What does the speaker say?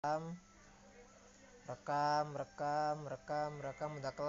rekam rekam rekam rekam rekam udah kelar.